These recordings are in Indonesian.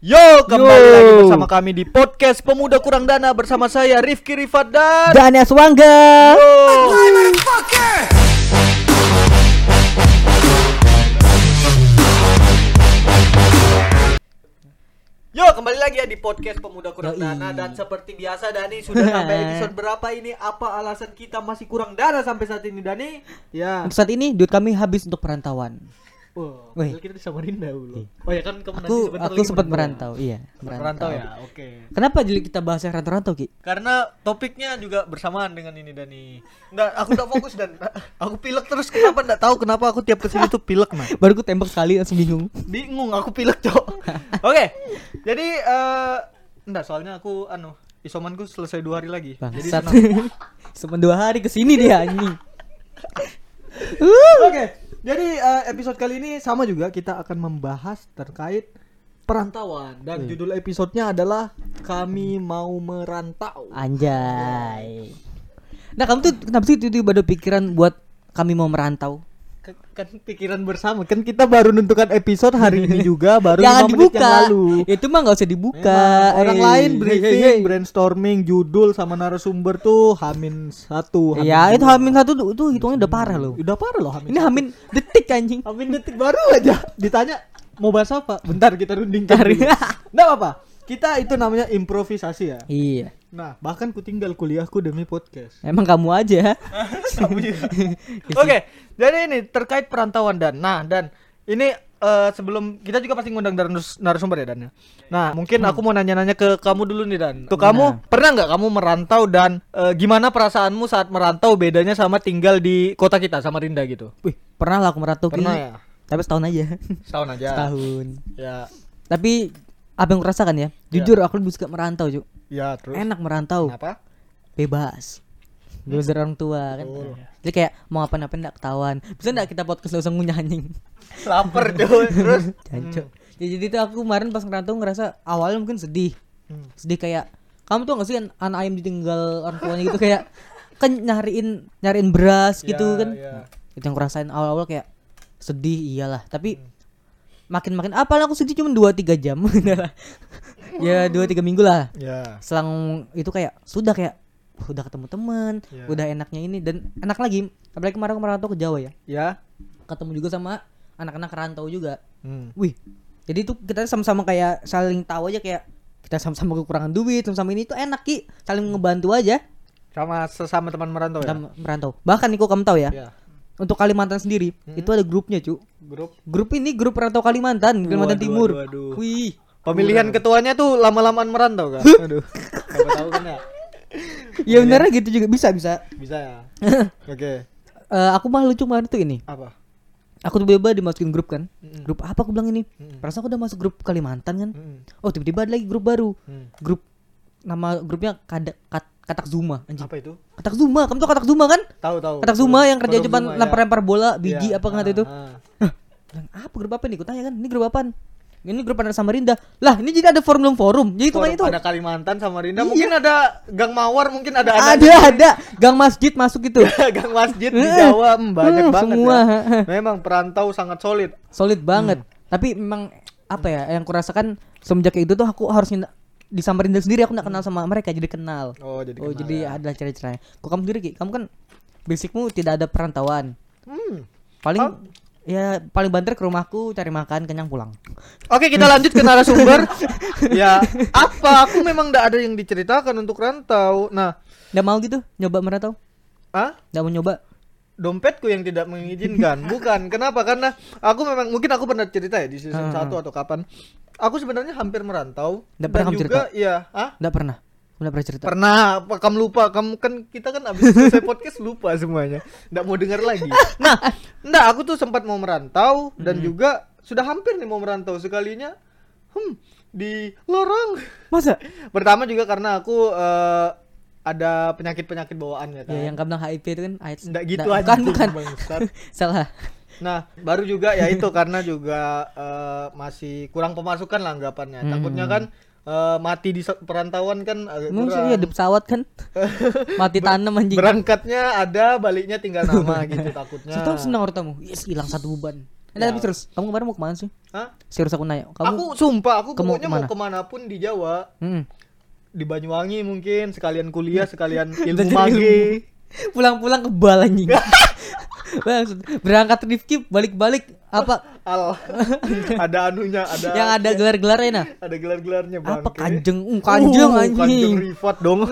Yo, kembali Yo. lagi bersama kami di podcast Pemuda Kurang Dana bersama saya Rifki Rifat dan Dania Swangga. Yo. Yo, kembali lagi ya di podcast Pemuda Kurang Yoi. Dana dan seperti biasa Dani sudah sampai episode berapa ini? Apa alasan kita masih kurang dana sampai saat ini Dani? Ya. Untuk saat ini duit kami habis untuk perantauan. Wah, Wih. kita di Samarinda dulu. Oh ya kan kamu Aku aku sempat merantau, iya. Merantau ya, oke. Kenapa jadi kita bahas yang rantau-rantau, Ki? Karena topiknya juga bersamaan dengan ini Dani. Enggak, aku udah fokus dan aku pilek terus kenapa enggak tahu kenapa aku tiap ke sini tuh pilek man. Baru ku tembak sekali langsung bingung. Bingung aku pilek, Cok. Oke. Jadi eh enggak soalnya aku anu isomanku selesai dua hari lagi. Jadi Bangsat. senang. Cuma dua hari ke sini dia anjing. Oke. Jadi eh, episode kali ini sama juga kita akan membahas terkait perantauan dan judul episodenya adalah kami mau merantau. Anjay. Nah, kamu tuh kenapa sih tiba-tiba ada pikiran buat kami mau merantau? Kan, pikiran bersama kan kita baru menentukan episode hari ini juga baru Jangan 5 menit dibuka. yang lalu. Itu mah nggak usah dibuka. Memang orang Eh, lain hey, briefing, hey, hey. brainstorming, judul sama narasumber tuh hamin satu. Ya, itu dua. hamin satu tuh, itu hitungannya udah parah loh. Udah parah loh hamin. Ini satu. hamin detik anjing. hamin detik baru aja ditanya mau bahas apa. Bentar kita rundingkan. Cari. Nggak apa-apa. Kita itu namanya improvisasi ya. Iya. Nah, bahkan ku tinggal kuliahku demi podcast. Emang kamu aja. Oke, jadi ini terkait perantauan dan nah dan ini eh, sebelum kita juga pasti ngundang narus- narasumber ya Dan. ya? Nah, mungkin aku mau nanya-nanya ke kamu dulu nih Dan. Tuh kamu pernah nggak kamu merantau dan eh, gimana perasaanmu saat merantau bedanya sama tinggal di kota kita sama Rinda gitu? Wih, pernah lah aku merantau. Pernah ya? Tapi setahun aja. Setahun aja. Setahun. Ya, Tapi apa yang aku rasakan ya? Jujur aku lebih suka merantau, Cuk. ya terus. Enak merantau. Kenapa? Bebas. Bebas dari orang tua kan. Betul. Jadi kayak mau apa-apa enggak ketahuan. Bisa enggak kita podcast usah ngunyah anjing? Lapar tuh. terus. Jancuk. Ya, jadi tuh aku kemarin pas ngerantau ngerasa awalnya mungkin sedih. Hmm. Sedih kayak kamu tuh gak sih kan anak ayam ditinggal orang tuanya gitu kayak kan nyariin nyariin beras gitu Ya, kan. ya. Itu yang aku rasain awal-awal kayak sedih iyalah, tapi makin makin apa aku sedih cuma 2 3 jam. ya 2 3 minggu lah. Ya. Selang itu kayak sudah kayak "Wah, udah ketemu teman, Ya. udah enaknya ini dan enak lagi. Apalagi kemarin aku merantau ke Jawa ya. Ya. Ketemu juga sama anak-anak rantau juga. Hmm. Wih. Jadi tuh kita sama-sama kayak saling tahu aja kayak kita sama-sama kekurangan duit, sama-sama ini tuh enak Ki, saling ngebantu aja Sama sesama teman merantau ya. merantau. Bahkan nih kok kamu tahu ya, Ya. Untuk Kalimantan sendiri itu ada grupnya, cu. Grup Grup ini grup perantau Kalimantan, Kalimantan Waduh, Timur. waduh, waduh. Wih. Pemilihan ketuanya tuh lama-lamaan merantau kan? Aduh. Siapa tahu kan ya? Ya benernya gitu juga bisa bisa. Bisa ya. Oke. Eh, aku malah lucu kemarin tuh ini. Apa? Aku tiba-tiba dimasukin grup kan. Mm-mm. Grup apa aku bilang ini? Mm-mm. Perasaan aku udah masuk grup Kalimantan kan. Mm. Oh, tiba-tiba ada lagi grup baru. Mm. Grup nama grupnya Kada, Kat, Katak Zuma anjing. Apa itu? Katak Zuma, kamu tuh Katak Zuma kan? Tahu tahu. Katak Zuma yang kerja cuma Zuma, ya. lempar-lempar bola, biji Iya. apa kan Ah, itu? ah. Bilang, apa grup apa nih? Aku tanya kan, ini grup apaan? Ini grup anak Samarinda. Lah, ini jadi ada forum forum. Jadi itu itu. Ada Kalimantan sama Rinda. Iya. Mungkin ada Gang Mawar, mungkin ada Ada ada gang masjid masuk gitu. Gang masjid di Jawa hmm, banyak Hmm, banget semua. ya. Memang perantau sangat solid. Solid banget. Hmm. Tapi memang apa ya yang kurasakan semenjak itu tuh aku harus di Samarinda sendiri aku nggak kenal sama mereka jadi kenal. Oh, jadi oh, kenal jadi ya. ada cara-caranya. Kok kamu sendiri Ki? Kamu kan basicmu tidak ada perantauan. Hmm. Paling Oh. ya paling banter ke rumahku cari makan kenyang pulang. Oke kita lanjut ke narasumber Ya apa Aku memang tidak ada yang diceritakan untuk rantau Nah Nggak mau gitu nyoba merantau? ah Nggak mau nyoba? dompetku yang tidak mengizinkan bukan kenapa karena aku memang mungkin aku pernah cerita ya di season Ah. 1 atau kapan aku sebenarnya hampir merantau Nggak dan pernah kamu juga ya ah Nggak pernah. Nggak pernah cerita. pernah apa kamu lupa kamu kan kita kan abis selesai podcast lupa semuanya nggak mau dengar lagi nah enggak aku tuh sempat mau merantau dan juga sudah hampir nih mau merantau sekalinya hmm di lorong Masa? pertama juga karena aku eh, ada penyakit-penyakit bawaannya kan Ya yang kamu bilang HIV itu kan AIDS. Nggak gitu Nggak, aja Bukan, bukan. bangsat. Salah. Nah, baru juga ya itu karena juga eh, masih kurang pemasukan lah anggapannya. Hmm. Takutnya kan eh, mati di perantauan kan agak kurang. ya di pesawat kan mati tanam anjing. Berangkatnya ada, baliknya tinggal nama gitu takutnya. Saya tahu senang orang tamu. Yes, hilang satu beban. Nah, tapi terus kamu kemarin mau ke mana sih? Hah? Serius aku nanya. Kamu Aku sumpah aku kamu pokoknya mau ke mana? ke mana pun di Jawa, Mm. di Banyuwangi mungkin sekalian kuliah, sekalian ilmu mage. Pulang-pulang kebal anjing. Maksud, berangkat Rifki balik-balik apa Al ada anunya, ada yang ada gelar-gelarnya nah? ada gelar-gelarnya bang. Apa kanjeng? Uh, kanjeng Kanjeng anjing. Rifat dong.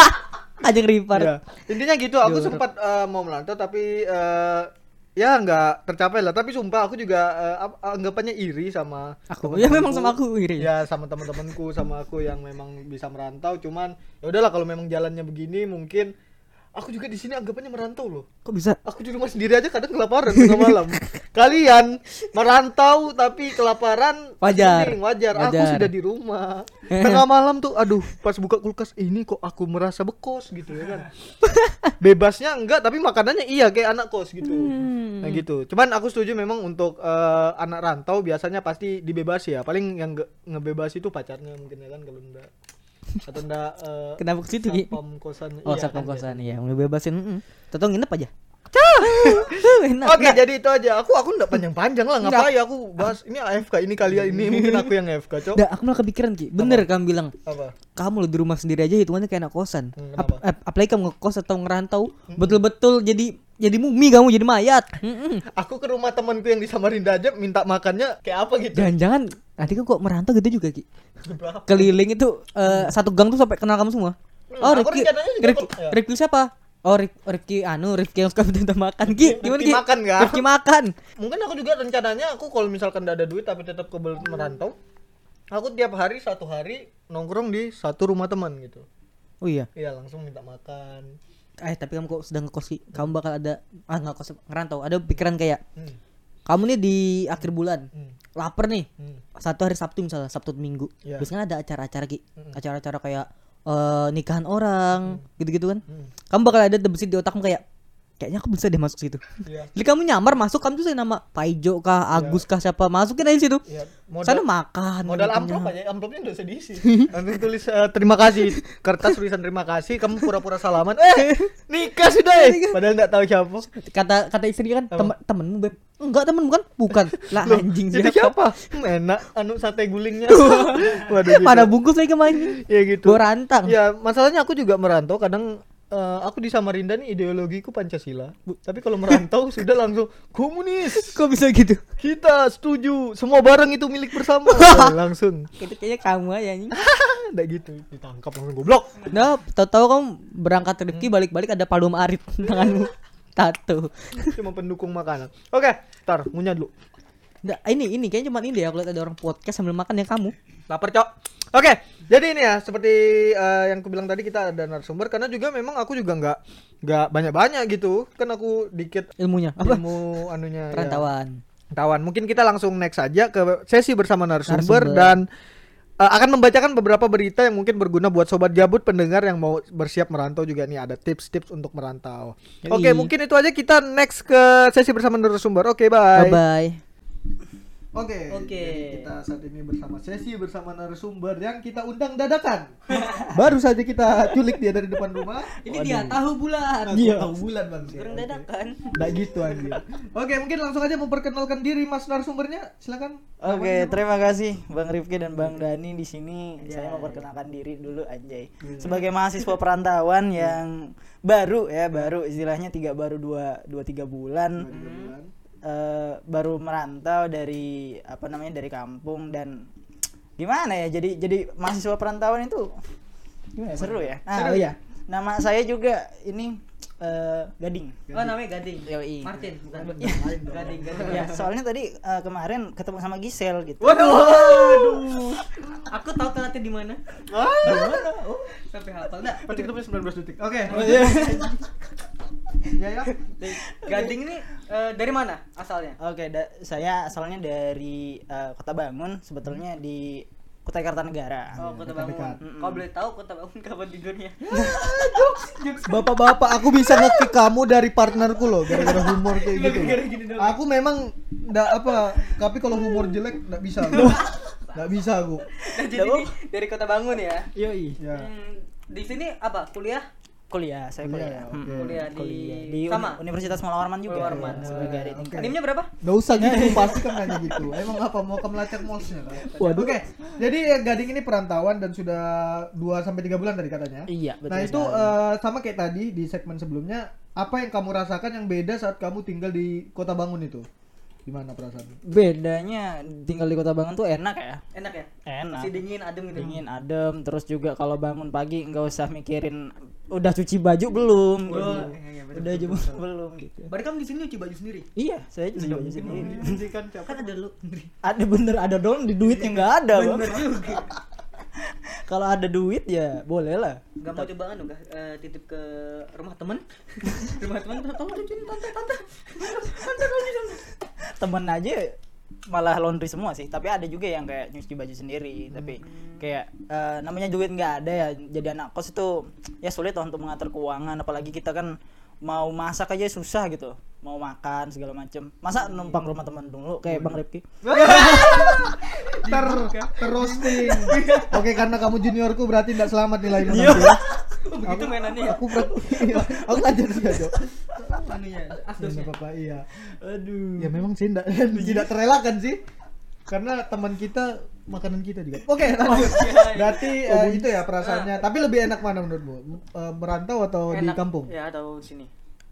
kanjeng Ripar. Ya. Intinya gitu, aku sempat eh, mau merantau tapi eh, ya nggak tercapai lah. Tapi sumpah aku juga ap- anggapannya iri sama Aku. teman-temanku. Ya memang sama aku iri. Ya sama teman-temanku sama aku yang memang bisa merantau. Cuman ya udahlah kalau memang jalannya begini mungkin aku juga di sini anggapannya merantau loh. Kok bisa? Aku di rumah sendiri aja kadang kelaparan tengah malam. Kalian merantau tapi kelaparan Wajar. mending, wajar. Aku Wajar. sudah di rumah. Tengah malam tuh aduh pas buka kulkas ini kok aku merasa bekos gitu ya kan. Bebasnya enggak tapi makanannya iya kayak anak kos gitu. Hmm. Nah gitu. Cuman aku setuju memang untuk eh, anak rantau biasanya pasti dibebasi ya. Paling yang nge- ngebebasi itu pacarnya mungkin ya kan kalau enggak atau enggak eh, Kenapa ke situ, satpam kosan. Oh, Iya satpam kan, kosan iya, mau bebasin. Heeh. Tetong nginep aja. Enak. Oke, jadi itu aja. Aku aku enggak panjang-panjang lah, ngapain aku bahas ini AFK ini kalian ini mungkin aku yang AFK, Cok. Dah, aku malah kepikiran Ki. Bener kamu bilang. Apa? Kamu lo di rumah sendiri aja hitungannya kayak anak kosan. Hmm, Ap- ap- apalagi kamu ngekos atau ngerantau, betul-betul jadi jadi mumi kamu jadi mayat. Aku ke rumah temanku yang di Samarinda aja minta makannya kayak apa gitu. Jangan-jangan nanti kan kok merantau gitu juga Ki. Keliling itu eh, satu gang tuh sampai kenal kamu semua. Hmm, Oh, Rifki, Rifki, ya. Rifki siapa? Oh, Rif- Rifki anu, Rifki yang suka minta makan Ki. Gimana Rifki Ki? makan, nggak? Rifki makan. Mungkin aku juga rencananya aku kalau misalkan enggak ada duit tapi tetap ke merantau, aku tiap hari satu hari nongkrong di satu rumah teman gitu. Oh iya. Iya, langsung minta makan. Eh, tapi kamu kok sedang ngekos? Kamu bakal ada ah ngekos ngerantau. Ada pikiran kayak Hmm. kamu nih di akhir bulan Hmm. lapar nih. Hmm. Satu hari Sabtu misalnya, Sabtu atau Minggu. Iya. Biasanya ada acara-acara Ki. Mm. Acara-acara kayak eh, nikahan orang, gitu-gitu kan. Hmm. Kamu bakal ada terbesit di otakmu kayak kayaknya aku bisa deh masuk situ. Iya. Jadi kamu nyamar masuk kamu tuh nama Paijo kah, Agus kah siapa masukin aja situ. Iya, Sana modal makan. modal makannya. amplop aja, amplopnya udah usah diisi. Nanti tulis eh, terima kasih, kertas tulisan terima kasih, kamu pura-pura salaman. Eh, nikah sudah eh. Padahal enggak tahu siapa. Kata kata istri kan temen temenmu beb. Enggak temen bukan? Bukan. Lah Loh, anjing jadi siapa? siapa? Enak anu sate gulingnya. Waduh gitu. Mana bungkus lagi kemarin? Ya gitu. Gua rantang. Ya, masalahnya aku juga merantau kadang eh, aku di Samarinda nih ideologiku Pancasila. Tapi kalau merantau sudah langsung komunis. Kok bisa gitu? Kita setuju, semua barang itu milik bersama. Nah, langsung. Itu kayaknya kamu aja anjing. Enggak gitu, ditangkap langsung goblok. Nah, tahu-tahu kamu berangkat Rifki balik-balik ada palung arit tanganmu. Tato. Cuma pendukung makanan. Oke, ntar ngunyah dulu. Nggak, ini ini kayaknya cuma ini deh aku lihat ada orang podcast sambil makan ya kamu. Lapar, Cok. Oke, jadi ini ya seperti eh, yang aku bilang tadi kita ada narasumber karena juga memang aku juga nggak nggak banyak-banyak gitu. Kan aku dikit Ilmunya apa? ilmu anunya ya. Perantauan. Tawan. Mungkin kita langsung next saja ke sesi bersama narasumber, Narasumber. dan uh, akan membacakan beberapa berita yang mungkin berguna buat sobat gabut pendengar yang mau bersiap merantau juga nih ada tips-tips untuk merantau. Oke, mungkin itu aja kita next ke sesi bersama narasumber. Oke, bye. Bye bye. Oke. Oke. jadi Kita saat ini bersama sesi bersama narasumber yang kita undang dadakan. Baru saja kita culik dia dari depan rumah. Ini dia tahu bulan. Iya. Tahu bulan bang. Orang dadakan. Nggak gitu anjir. Oke, mungkin langsung aja memperkenalkan diri Mas narasumbernya. Silakan. Oke, terima kasih Bang Rifki dan Bang Dani di sini. Saya memperkenalkan diri dulu anjay. Sebagai mahasiswa perantauan yang baru ya, baru istilahnya tiga baru dua dua tiga bulan. Eh, baru merantau dari apa namanya dari kampung dan gimana ya jadi jadi mahasiswa perantauan itu gimana seru ya nah, Seru ya? nama saya juga ini eh, Gading Oh namanya Gading. Yoi. Martin bukan. Iya. Gading Gading. ya soalnya tadi eh, kemarin ketemu sama Gisel gitu Waduh. Waduh. Aku tahu telatnya di mana. Ah. Oh, sampai hafal dah. Berarti kita punya 19 detik. Oke. Oh, iya. Ya ya. Gading ini eh, dari mana asalnya? Oke, da- saya asalnya dari eh, Kota Bangun, sebetulnya di Kutai Kartanegara. Oh, Kota. Bangun. Kau boleh tahu Kota Bangun kapan tidurnya? Bapak-bapak, aku bisa ngekick kamu dari partnerku loh gara-gara humor kayak gitu. Aku memang enggak apa, tapi kalau humor jelek enggak bisa. Enggak bisa aku. Nah, jadi ini dari Kota Bangun ya. Yoi. Ya. Hmm, di sini apa? Kuliah? Kuliah, saya Kuliah, kuliah. Hmm. Kuliah di- Kuliah di sama? Uni- Universitas Mula Warman juga. Mula Warman. Iya, sebagai tingkat. NIM-nya berapa? Gak usah gitu, pasti kan nanya gitu. Emang apa mau ke melacak mosnya? Waduh. Oke, jadi eh, Gading ini perantauan dan sudah 2 sampai 3 bulan tadi katanya. Iya, betul. Nah itu eh, sama kayak tadi di segmen sebelumnya, apa yang kamu rasakan yang beda saat kamu tinggal di Kota Bangun itu? Gimana perasaan? bedanya tinggal di Kota Bangun tuh enak ya. Enak ya? Enak. Masih dingin, adem gitu. Dingin, adem, terus juga kalau bangun pagi nggak usah mikirin udah cuci baju belum. Oh, gitu. iya, iya, betul, udah betul, jemur betul. belum gitu. Berarti kamu di sini nyuci baju sendiri? Iya, saya cuci baju sendiri. kan? Kan ada lu. Ada bener ada dong di duitnya nggak ada, Bang. Bener juga. Kalau ada duit ya boleh lah. Gak mau coba anu gak eh, titip ke rumah temen rumah temen tolong cuciin tante tante tante tolong cuciin Temen aja malah laundry semua sih. Tapi ada juga yang kayak nyuci baju sendiri. Tapi kayak eh, namanya duit nggak ada ya. Jadi anak kos itu ya sulit untuk mengatur keuangan. Apalagi kita kan mau masak aja susah gitu mau makan segala macem masa numpang rumah teman dulu kayak bang Rifki ter terroasting. Oke, karena kamu juniorku berarti tidak selamat nilaimu nanti ya. oh, begitu mainannya ya Aku ber- iya, aku Dok. anunya Ya, asdosnya apa-apa, iya. aduh Ya memang sih tidak tidak terelakkan sih. Karena teman kita makanan kita juga. Oke, lanjut. Berarti eh, itu ya perasaannya. Tapi lebih enak mana menurutmu? Eh, merantau atau di Enak. kampung? ya atau sini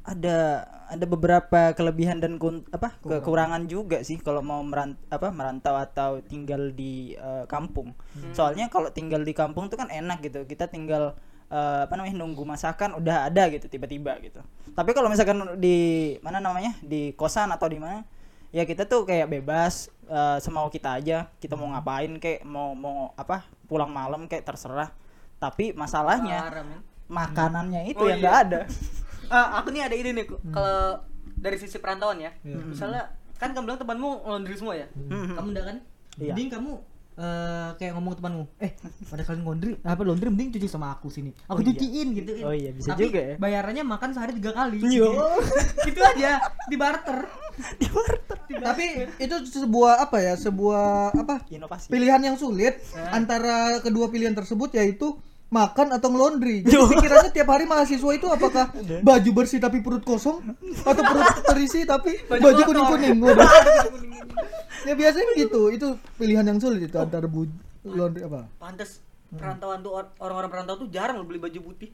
ada ada beberapa kelebihan dan kun, apa kekurangan juga sih kalau mau merant, apa merantau atau tinggal di eh, kampung. Soalnya kalau tinggal di kampung tuh kan enak gitu. Kita tinggal eh, apa namanya nunggu masakan udah ada gitu tiba-tiba gitu. Tapi kalau misalkan di mana namanya di kosan atau di mana ya kita tuh kayak bebas eh, semau kita aja. Kita mau ngapain kayak mau mau apa pulang malam kayak terserah. Tapi masalahnya Haram, ya. makanannya itu Oh, yang iya. nggak ada. Ah, aku nih ada ide nih kok. kalau dari sisi perantauan ya Iya. misalnya kan kamu bilang temanmu laundry semua ya Hmm. kamu udah kan Iya. Mending kamu eh kayak ngomong temanmu, eh pada kalian laundry, apa laundry mending cuci sama aku sini. Aku Oh, iya. cuciin gitu. Oh iya, bisa Tapi juga ya. Bayarannya makan sehari tiga kali. Iya. gitu aja, di barter. Tapi itu sebuah apa ya? Sebuah apa? Inovasi. Pilihan yang sulit antara kedua pilihan tersebut yaitu makan atau ngelondri. Jadi pikirannya tiap hari mahasiswa itu apakah baju bersih tapi perut kosong atau perut terisi tapi baju kuning-kuning. Ya biasanya gitu. Itu pilihan yang sulit itu antara bu laundry apa? pantas perantauan tuh or- orang-orang perantau tuh jarang beli baju putih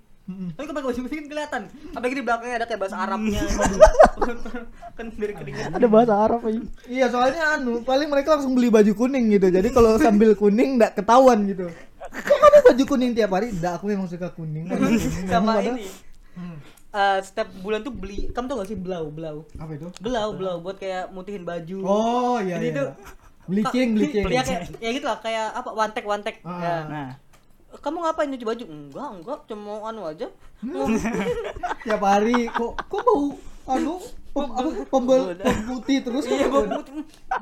tapi kalau pakai baju kan kelihatan apalagi di belakangnya ada kayak bahasa Arabnya kan dari keringat Ada bahasa Arab aja. Iya, soalnya anu, paling mereka langsung beli baju kuning gitu. Jadi kalau sambil kuning enggak ketahuan gitu. Kok kamu baju kuning tiap hari? Enggak, aku memang suka kuning. sama ini Eh, setiap bulan tuh beli kamu tau gak sih belau belau Apa itu? belau belau buat kayak mutihin baju Oh, iya Jadi iya. itu- Bleaching, bleaching. ya kayak ya gitu lah kayak apa one take one take Ah. ya. Nah, kamu ngapain nyuci baju? Enggak enggak. Cuma anu aja. Tiap hari. Kok kok bau? Anu pem, apa, pembel pemutih terus? Iya kok bau putih.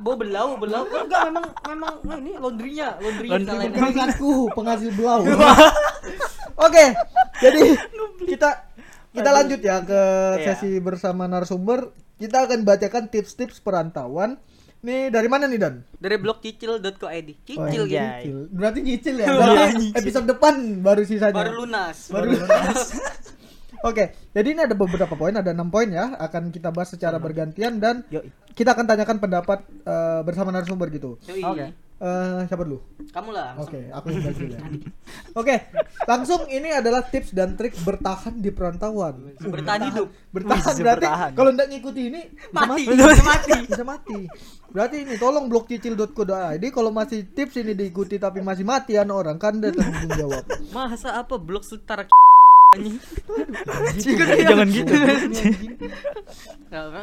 Bau belau belau. Enggak memang memang nah, ini laundrynya. Laundry pengangkatku penghasil belau. Oke jadi kita kita lanjut ya ke Iya. sesi bersama narasumber. Kita akan bacakan tips-tips perantauan nih dari mana nih Dan? dari blog cicil.co.id Oh, cicil iya. ya Nyicil. Berarti nyicil ya. Berarti episode depan baru sisanya. baru lunas Baru Oke, jadi ini ada beberapa poin, ada enam poin ya. Akan kita bahas secara bergantian dan Yoi. kita akan tanyakan pendapat eh, bersama narasumber gitu. Oke. Eh, siapa dulu? kamu lah Oke, aku yang bahas dulu ya. Oke, langsung ini adalah tips dan trik bertahan di perantauan. bertahan hidup Bertahan Bisa berarti bertahan. kalau nggak ngikuti ini bisa mati mati. bisa mati Bisa mati. Berarti ini tolong blogcicil.co.id kalau masih tips ini diikuti tapi masih mati anak orang kan ada tanggung jawab. masa apa blog setara anjing Jangan gitu.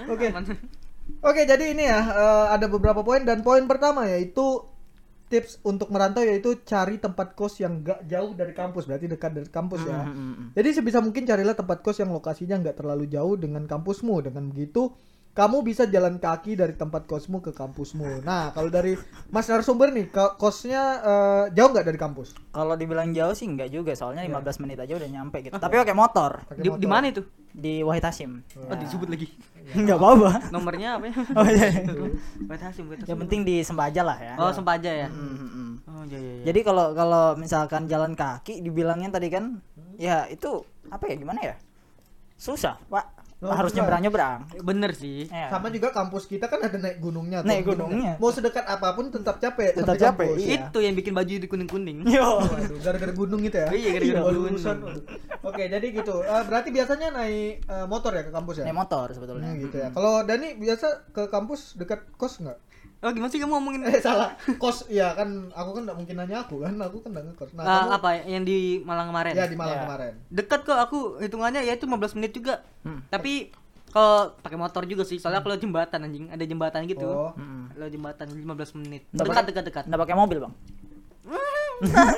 Oke. Oke, jadi ini ya eh, ada beberapa poin dan poin pertama yaitu tips untuk merantau yaitu cari tempat kos yang gak jauh dari kampus berarti dekat dari kampus ya. Jadi sebisa mungkin carilah tempat kos yang lokasinya nggak terlalu jauh dengan kampusmu. Dengan begitu kamu bisa jalan kaki dari tempat kosmu ke kampusmu. Nah, kalau dari Mas narasumber nih, ko- kosnya eh, jauh nggak dari kampus? Kalau dibilang jauh sih enggak juga, soalnya 15 menit aja udah nyampe gitu. Tapi pakai motor Pakai di, motor. di mana itu di Wahid Hashim. oh disebut lagi Enggak apa-apa. nomornya apa ya Oh iya. Hasim, wait Hasim. Yang penting di Sembaja lah ya. oh sempaja ya hmm, hmm. oh iya iya iya. Jadi kalau kalau misalkan jalan kaki dibilangnya tadi kan ya itu apa ya gimana ya susah pak Oh, harus susah. nyebrang nyebrang Bener sih. Ya. Sama juga kampus kita kan ada naik gunungnya. tuh. Naik gunungnya. Mau sedekat apa pun tetap capek. Tetap capek, kampus. iya. Itu yang bikin baju di kuning-kuning. yo Waduh, gara-gara gunung itu ya? Iya, gara-gara gunung. Oke, jadi gitu. Eh, berarti biasanya naik eh, motor ya ke kampus ya? naik motor sebetulnya Hmm, gitu ya. Kalau Dani biasa ke kampus dekat kos nggak? Oh, gimana sih kamu ngomongin Eh salah, kos ya kan aku kan nggak mungkin nanya aku kan, aku kan nggak ngekos. Nah, Ah, kamu, apa yang di Malang kemarin? Ya di Malang Ya. kemarin. Dekat kok aku hitungannya ya itu 15 menit juga. Hmm. Tapi kalau pakai motor juga sih, soalnya aku lewat jembatan anjing, ada jembatan gitu. Oh, Mm-mm. Lewat jembatan 15 menit. Nggak Dekat pakai- dekat dekat. nggak pakai mobil bang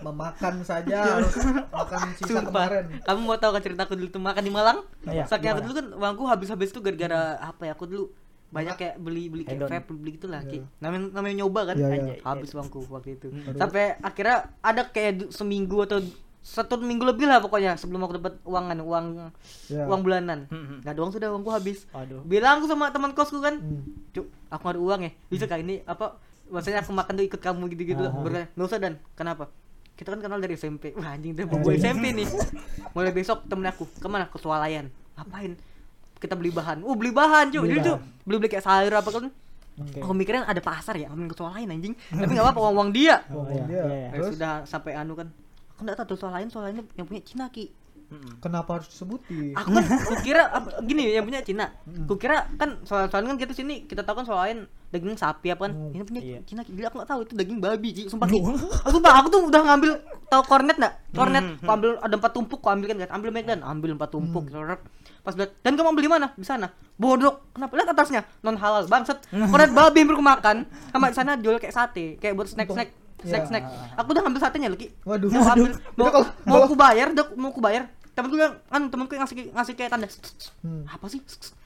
memakan saja harus makan sisa Sumpah. kemarin. Kamu mau tahu kan ceritaku dulu tuh makan di Malang? Iya, Saking aku dulu kan uangku habis-habis tuh gara-gara apa ya? Aku dulu banyak kayak beli beli kayak vape beli gitu lah Ki. namanya namanya nyoba kan? Iya, iya. Anjay, habis uangku waktu itu. Sampai akhirnya ada kayak seminggu atau satu minggu lebih lah pokoknya sebelum aku dapat uangan uang Iya. uang bulanan. Hmm, hmm. nggak ada uang sudah uangku habis. Aduh. bilang aku sama teman kosku kan Hmm. cuk aku nggak ada uang ya bisa kali ini apa maksudnya aku makan tuh ikut kamu gitu gitu berkata nggak usah dan. Kenapa? Kita kan kenal dari SMP wah anjing udah bobo SMP nih. Mulai besok temen aku ke mana? Ke swalayan. Ngapain kita beli bahan. Oh beli bahan cuy Beli jadi tuh bahan. beli beli kayak sayur apa kan. Oke. aku mikirnya ada pasar ya? Amin ke swalayan anjing. Tapi nggak apa-apa uang uang dia. Oh, iya, dia. iya, iya. Terus? Sudah sampai anu kan. Aku nggak tahu tuh swalayan swalayan yang punya Cina ki. Kenapa harus disebutin? aku kan kukira apa, gini yang punya Cina. Kukira kan soal soalnya kan kita sini kita tahu kan soalnya daging sapi apa kan. Ini punya Iya. Cina gila aku nggak tahu itu daging babi Ci. sumpah Ki. aku sumpah aku tuh udah ngambil tahu kornet nggak? Kornet aku ambil ada empat tumpuk aku ambil kan guys. Ambil Megan ambil empat tumpuk Rrrr. Pas lihat dan kamu beli mana? Di sana. Bodoh. Kenapa? Lihat atasnya. Non halal bangsat. Kornet babi yang makan sama di sana jual kayak sate kayak buat snack snack snack snack aku udah ngambil satenya lagi Waduh. mau ambil mau, kalau- mau aku bayar udah mau aku bayar. Temenku yang kan temenku yang ngasih ngasih kayak tanda. Hmm. apa sih?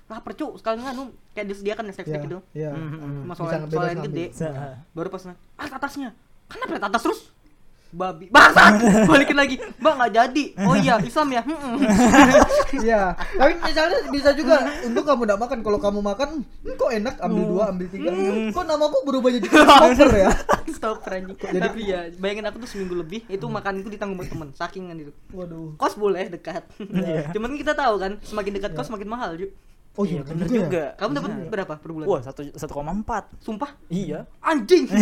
Lapar cuk. Sekalian nganu kayak disediakan snack snack Iya, gitu. iya. sama Bisa soalnya ngebebas soalnya ngambil. gede. Bisa. baru pas nah, ah atasnya. Kenapa lihat atas terus babi. Bangsa balikin lagi. Mbak nggak jadi. Oh iya Islam ya? Hmm. Iya, tapi misalnya bisa juga untuk kamu tidak makan. Kalau kamu makan, hmm, kok enak? Ambil dua, ambil tiga. Kok namaku berubah jadi stopper ya? stop keren tapi ya bayangin aku tuh seminggu lebih itu makanku ditanggung sama temen saking kan itu. Waduh. kos boleh dekat. Cuman kita tahu kan semakin dekat kos semakin mahal Ju. Oh iya, bener bener juga. juga. Kamu dapat berapa per bulan? Wah satu satu koma empat. Sumpah? Iya. Anjing!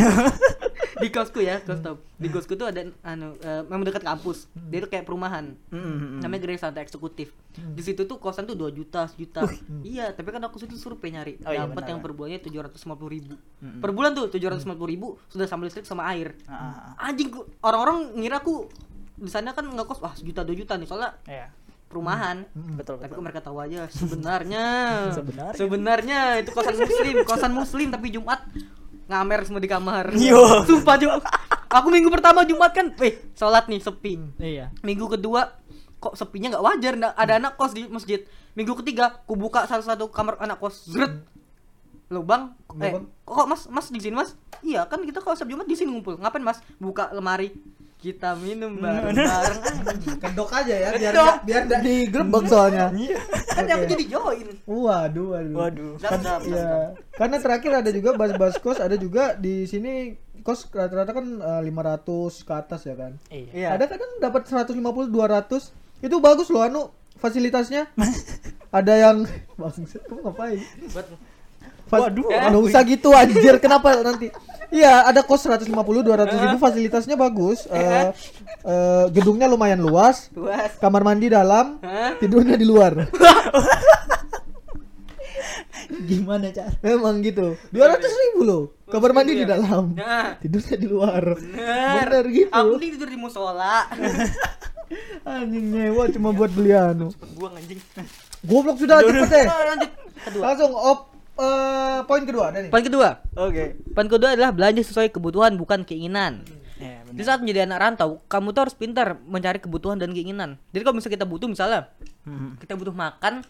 Di kosku ya kos top di kosku tuh ada anu eh, memang dekat kampus. Dia tuh kayak perumahan. Mm-mm. namanya Gereja Santai Eksekutif di situ tuh kosan tuh 2 juta sejuta. Iya tapi kan aku situ survei nyari. Oh iya, dapat benar, yang per bulannya tujuh ratus lima puluh ribu. Mm-mm. per bulan tuh tujuh ratus lima puluh ribu sudah sama listrik sama air. Ah, anjing ku- orang-orang ngira aku di sana kan nggak kos wah sejuta dua juta nih. Soalnya iya perumahan. Betul tapi betul. kok mereka tahu aja sebenarnya. Sebenarnya. sebenarnya itu kosan muslim kosan muslim tapi Jumat ngamer semua di kamar. Yo. sumpah Jumat aku minggu pertama Jumat kan eh sholat nih sepi. Iya. Minggu kedua kok sepinya nggak wajar? Nggak ada anak kos di masjid. Minggu ketiga ku buka salah satu kamar anak kos. Zret lubang eh kok mas mas di sini mas? Iya kan kita kalau setiap Jumat di sini ngumpul. Ngapain mas? Buka lemari kita minum bareng bareng Kedok aja ya, biar Kedok. nggak- biar enggak digerebek soalnya. iya kan aku jadi join Waduh, waduh. waduh Iya. zam. Karena terakhir ada juga bas-bas kos, ada juga di sini kos rata-rata kan eh, 500 ke atas ya kan. iya Iya. Ada kadang dapat 150 200. Itu bagus loh anu fasilitasnya. ada yang Bangsat, kamu ngapain? Buat Fas- Waduh, nggak usah gitu anjir. Kenapa nanti? Iya, ada kos 150 200 ribu fasilitasnya bagus. Eh, eh, gedungnya lumayan luas. luas Kamar mandi dalam, tidurnya di luar. gimana cara Emang gitu. 200 ribu loh. Kamar mandi di dalam. nah Tidurnya di luar. bener Bener gitu. aku nih tidur di musola Anjing nyewa cuma buat beli anu. buang anjing Goblok sudah cepet deh. Lanjut kedua Langsung op eh, poin kedua ada nih. poin kedua oke poin kedua adalah belanja sesuai kebutuhan bukan keinginan iya Di saat menjadi anak rantau, kamu tuh harus pintar mencari kebutuhan dan keinginan. Jadi kalau misalnya kita butuh misalnya, Mhm. kita butuh makan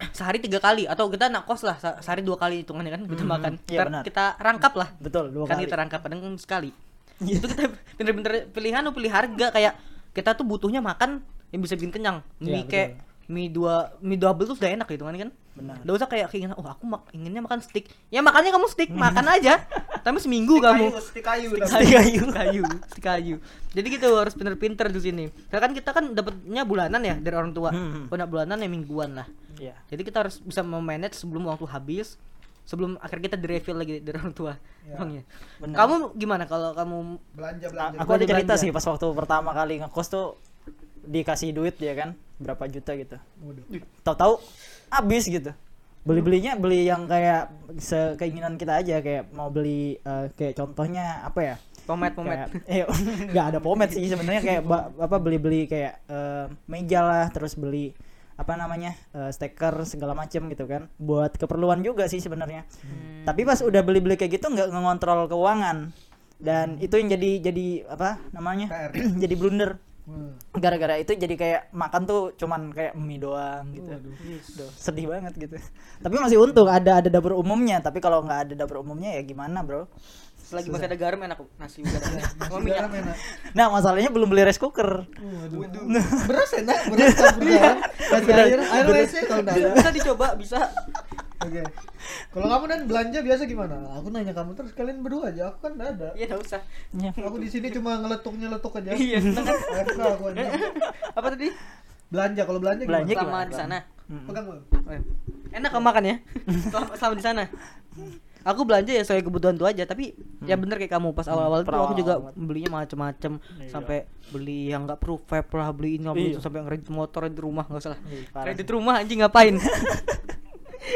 sehari tiga kali atau kita anak kos lah se- sehari dua kali hitungannya kan kita makan. Iya, kita, benar. kita rangkap lah. betul dua kan kali kita rangkap kadang kan sekali. Itu kita bener-bener pilihan atau pilih harga kayak kita tuh butuhnya makan yang bisa bikin kenyang. Mie Iya, kayak mie dua mie double tuh sudah enak hitungannya kan. Benar. Gak usah kayak keinginan, oh aku mak inginnya makan steak. Ya makannya kamu steak, makan aja. Tapi seminggu kamu. Stik kayu. Steak kayu, kayu, steak kayu. Jadi gitu harus pinter-pinter di sini. Karena kan kita kan dapatnya bulanan ya dari orang tua. Hmm. Nggak bulanan ya mingguan lah. Iya. Jadi kita harus bisa memanage sebelum waktu habis, sebelum akhir kita di-reveal lagi dari orang tua. Uangnya. Benar. Kamu gimana kalau kamu Belanja belanja. aku ada Belanja. cerita sih pas waktu pertama kali ngekos tuh dikasih duit ya kan berapa juta gitu tahu-tahu habis gitu beli belinya beli yang kayak sekeinginan kita aja kayak mau beli eh, kayak contohnya apa ya pomet pomet? eh, nggak ada pomet sih sebenarnya kayak ba- apa beli beli kayak eh, meja lah terus beli apa namanya eh, stiker segala macem gitu kan buat keperluan juga sih sebenarnya tapi pas udah beli beli kayak gitu nggak ngontrol keuangan dan itu yang jadi jadi apa namanya PR. jadi blunder Hmm. Gara-gara itu jadi kayak makan tuh cuman kayak mie doang gitu Duh, sedih banget gitu tapi masih untung ada ada dapur umumnya tapi kalau nggak ada dapur umumnya ya gimana bro Selagi masih ada garam enak kok nasi juga ada. Mau Garam minyak. enak. nah masalahnya belum beli rice cooker Beras enak, beras campur garam. Air, kalau. Bisa dicoba, bisa. Oke. Kalau kamu dan belanja biasa gimana? Aku nanya kamu terus kalian berdua aja. Aku kan enggak ada. Iya, enggak usah. Ya. Aku di sini cuma ngeletuk-nyeletuk aja. Iya, kan? AFK aku aja. Apa tadi? Belanja kalau belanja gimana? Belanja Sama gimana? di sana. Pegang iya. Enak kamu makan ya? Selama, selama di sana. Aku belanja ya sesuai kebutuhan tuh aja, tapi ya bener kayak kamu pas awal-awal tuh aku juga belinya macem-macem Iya. sampai beli yang nggak perlu vape lah, beli ini beli itu Iya. sampai ngeredit motor di rumah nggak salah. Iya, Kredit rumah anjing ngapain?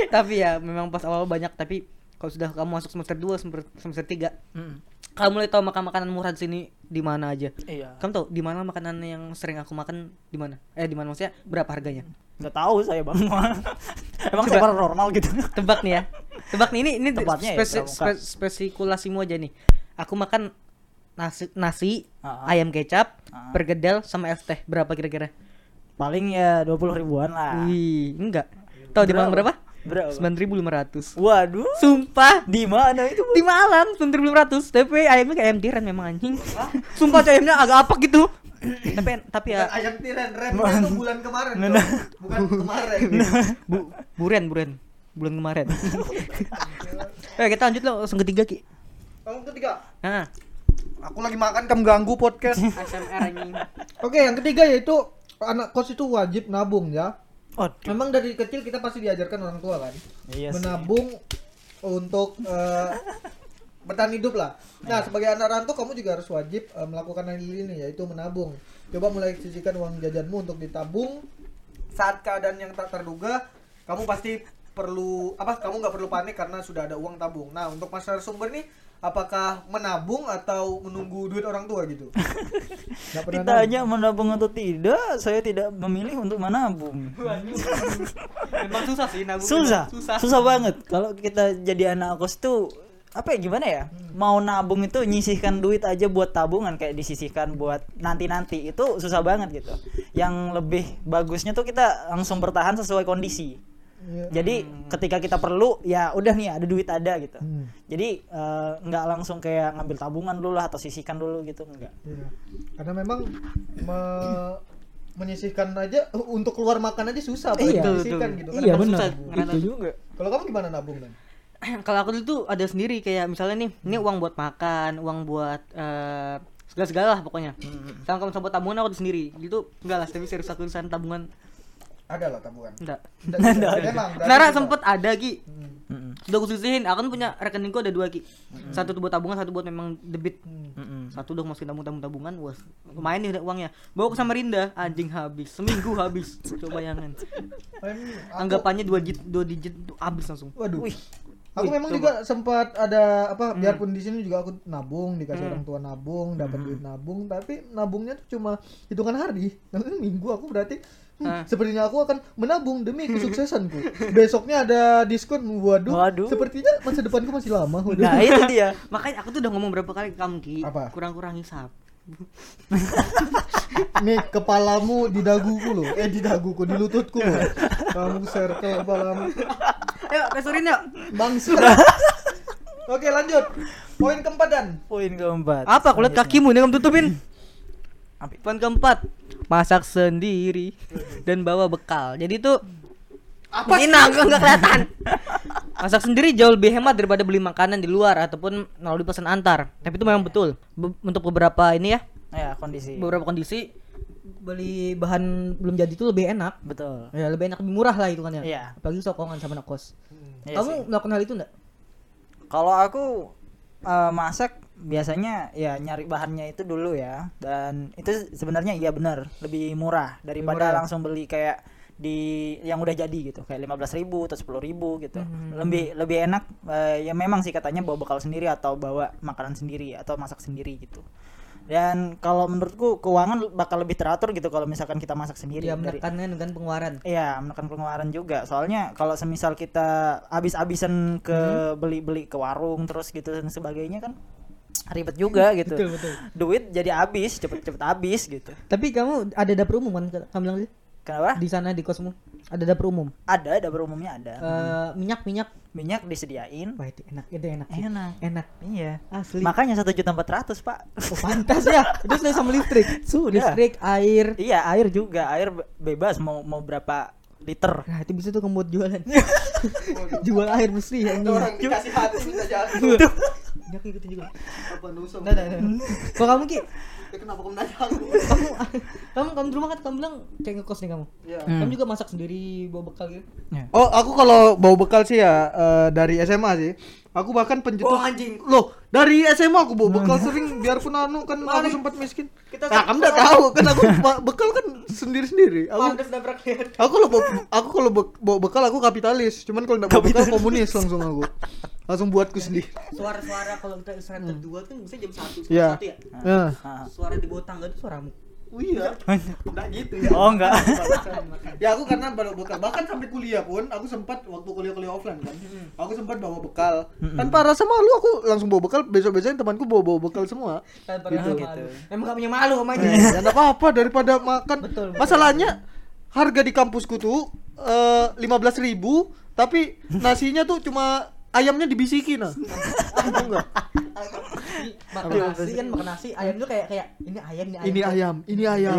tapi ya memang pas awal banyak tapi kalau sudah kamu masuk semester 2 semester semester 3 Mm. kamu mulai tahu makan makanan murah di sini di mana aja. iya Kamu tahu di mana makanan yang sering aku makan di mana? Eh di mana maksudnya berapa harganya? nggak tahu saya bang emang saya normal gitu Tebak nih ya. Tebak nih ini ini Tepatnya ya, spesi, pramuka. spe- spesikulasimu aja nih. Aku makan nasi nasi, Ah. ayam kecap, Ah. pergedel sama es teh. Berapa kira-kira? paling ya dua puluh ribuan lah Wih, enggak. Tahu di Malang berapa? Berapa Sembilan ribu lima ratus. waduh Sumpah. di mana itu Di Malang sembilan ribu lima ratus. Tapi ayamnya kayak ayam tiran memang anjing. Sumpah tuh ayamnya agak apa gitu. tapi tapi ya Bukan ayam tiran, remnya tuh bulan kemarin. Nah. Cok. Bukan kemarin. bu, buren buren bulan kemarin. Eh kita lanjut lah langsung ketiga ki. Kamu ketiga. Nah, Aku lagi makan kamu ganggu podcast. ASMR anjing. Oke, yang ketiga yaitu anak kos itu wajib nabung ya. Oh Memang dari kecil kita pasti diajarkan orang tua kan, iya sih. menabung untuk eh, bertahan hidup lah. Nah, sebagai anak rantau kamu juga harus wajib eh, melakukan hal ini yaitu menabung. Coba mulai sisihkan uang jajanmu untuk ditabung. Saat keadaan yang tak terduga, kamu pasti perlu apa? Kamu nggak perlu panik karena sudah ada uang tabung. Nah, untuk mas sumber nih, apakah menabung atau menunggu duit orang tua gitu? Ditanya menabung atau tidak, saya tidak memilih untuk menabung. Memang susah sih nabung. Susah, Susah. susah banget. Kalau kita jadi anak kos tuh apa ya gimana ya? Mau nabung itu nyisihkan duit aja buat tabungan kayak disisihkan buat nanti-nanti itu susah banget gitu. Yang lebih bagusnya tuh kita langsung bertahan sesuai kondisi. Iya. Jadi ketika kita perlu ya udah nih ada duit ada gitu. Hmm. Jadi eh, nggak langsung kayak ngambil tabungan dulu lah atau sisihkan dulu gitu enggak. Iya. Karena memang me- menyisihkan aja untuk keluar makan aja susah Iya. menyisihkan gitu kan. Iya, Emang benar. susah. Itu juga. Kalau kamu gimana nabung kan? Kalau aku dulu tuh ada sendiri kayak misalnya nih, ini uang buat makan, uang buat eh, segala-segala lah pokoknya. Sama kalau buat tabungan aku sendiri. Gitu enggak lah, tapi serius aku tabungan Ada lah tabungan. enggak. Sebenarnya tidak. sempet ada Ki. Hmm. Sudah aku sisihin, aku kan punya rekeningku ada dua Ki. Satu tuh buat tabungan, satu buat memang debit. Satu udah masukin tabung tabungan, wah lumayan nih udah uangnya. Bawa ke Samarinda, anjing habis, seminggu habis. Coba bayangin. Aku- Anggapannya dua digit, dua digit tuh habis langsung. Waduh. Wih. Aku Wih, memang coba. juga sempat ada apa biarpun di sini juga aku nabung dikasih Hmm. orang tua nabung dapat duit nabung tapi nabungnya tuh cuma hitungan hari nanti minggu aku berarti hmm, Ah. sepertinya aku akan menabung demi kesuksesanku besoknya ada diskon waduh, Waduh. sepertinya masa depanku masih lama waduh. Nah, itu dia. Makanya aku tuh udah ngomong berapa kali ke kamu Ki, Apa? kurang-kurang hisap. nih kepalamu di daguku loh eh di daguku di lututku loh kamu circle kepalamu Ayo, pesurin yuk. bangsa oke lanjut poin keempat dan Poin keempat. Apa? Aku lihat kakimu nih kamu tutupin. Poin keempat, masak sendiri dan bawa bekal. Jadi tuh Apa Ini enggak enggak kelihatan. Masak sendiri jauh lebih hemat daripada beli makanan di luar ataupun melalui pesan antar. Tapi itu memang betul. Be- untuk beberapa ini ya, ya kondisi beberapa kondisi beli bahan belum jadi itu lebih enak. betul Ya lebih enak lebih murah lah itu kan ya. Iya. Apalagi sokongan sama anak kos. Iya Kamu sih. melakukan hal itu enggak? Kalau aku eh, masak biasanya ya nyari bahannya itu dulu ya dan itu sebenarnya iya benar lebih murah daripada murah ya? langsung beli kayak di yang udah jadi gitu kayak lima ribu atau sepuluh ribu gitu Hmm. lebih lebih enak eh, ya memang sih katanya bawa bekal sendiri atau bawa makanan sendiri atau masak sendiri gitu dan kalau menurutku keuangan bakal lebih teratur gitu kalau misalkan kita masak sendiri Ya dari menekan dengan pengeluaran. Iya, menekan pengeluaran juga. Soalnya kalau semisal kita habis-habisan ke Hmm. beli-beli ke warung terus gitu dan sebagainya kan ribet juga gitu. Betul, betul. Duit jadi habis, cepet-cepet habis gitu. Tapi kamu ada dapur umum kan kamu bilang? Kenapa? Di sana di kosmu ada dapur umum. Ada, dapur umumnya ada. Eh, minyak minyak. Minyak disediain. Wah itu enak, itu enak. sih. Enak. Enak. Iya. Asli. Makanya satu juta empat ratus pak. Oh, pantas ya. Itu sudah sama listrik. Sudah. Listrik, air. iya, air juga, air be- bebas mau mau berapa liter. Nah, itu bisa tuh kamu buat jualan. Jual air bersih ya. orang dikasih hati minta jatuh Minyak ikutin juga. apa nusa Nah, nah, nah. Kok kamu Ki? Ya, kenapa kamu nanya aku Kamu kamu kamu di rumah kan kamu bilang kayak ngekos nih kamu. Iya. Kamu juga masak sendiri bawa bekal gitu. Oh, aku kalau bawa bekal sih ya eh, dari SMA sih. Aku bahkan pencetus. Oh, anjing. Loh, dari SMA aku bawa bekal sering biarpun anu kan aku sempat miskin. Kita nah, kamu udah tahu kan aku bekal kan sendiri-sendiri. Aku Pantes nabrak lihat. aku kalau bawa, aku kalau bawa bekal aku kapitalis. Cuman kalau enggak bawa bekal komunis langsung aku. Langsung buatku sendiri. Suara-suara kalau kita istirahat jam 2 kan bisa jam 1 Iya. satu ya. Nah. Ah. Suara di bawah tangga itu suaramu. Oh iya. Enggak gitu ya. Oh enggak. ya aku karena bawa bekal bahkan sampai kuliah pun aku sempat waktu kuliah-kuliah offline kan aku sempat bawa bekal tanpa rasa malu aku langsung bawa bekal besok-besoknya temanku bawa bawa bekal semua Tanpa Gitu, rasa malu. Emang gak punya malu sama ya aja. nggak apa-apa daripada makan Betul, betul. masalahnya harga di kampusku tuh lima belas ribu tapi nasinya tuh cuma ayamnya dibisikin nah Tahu nggak? Makan nasi kan makan nasi, ayam tuh kayak kayak ini ayam ini ayam. ini ayam. ini ayam.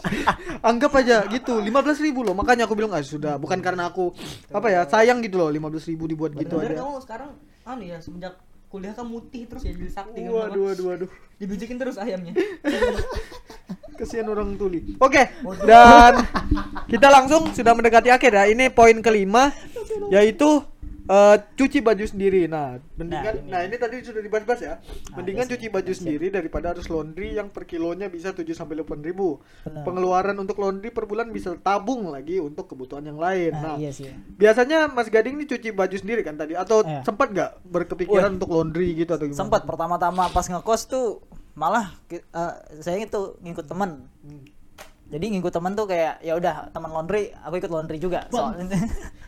Anggap aja gitu lima belas ribu loh. Makanya aku bilang ah sudah. Bukan karena aku apa ya sayang gitu loh lima belas ribu dibuat gitu Bener aja. kamu sekarang anu ya semenjak kuliah kamu mutih terus ya jadi sakti kan waduh waduh waduh. Dibijikin terus ayamnya. Kesian orang tuli. Oke dan kita langsung sudah mendekati akhir ya. Ini poin kelima yaitu eh, cuci baju sendiri nah mendingan nah ini. ini, tadi sudah dibahas-bahas ya mendingan iya sih. cuci baju sendiri daripada harus laundry yang per kilonya bisa 7 sampai 8 ribu Benar. pengeluaran untuk laundry per bulan bisa tabung lagi untuk kebutuhan yang lain Nah, nah iya sih. biasanya Mas Gading ini cuci baju sendiri kan tadi atau Iya. sempat nggak berkepikiran untuk laundry gitu atau gimana Sempat pertama-tama pas ngekos tuh malah eh, saya itu ngikut teman. Jadi ngikut teman tuh kayak ya udah teman laundry, aku ikut laundry juga. Soalnya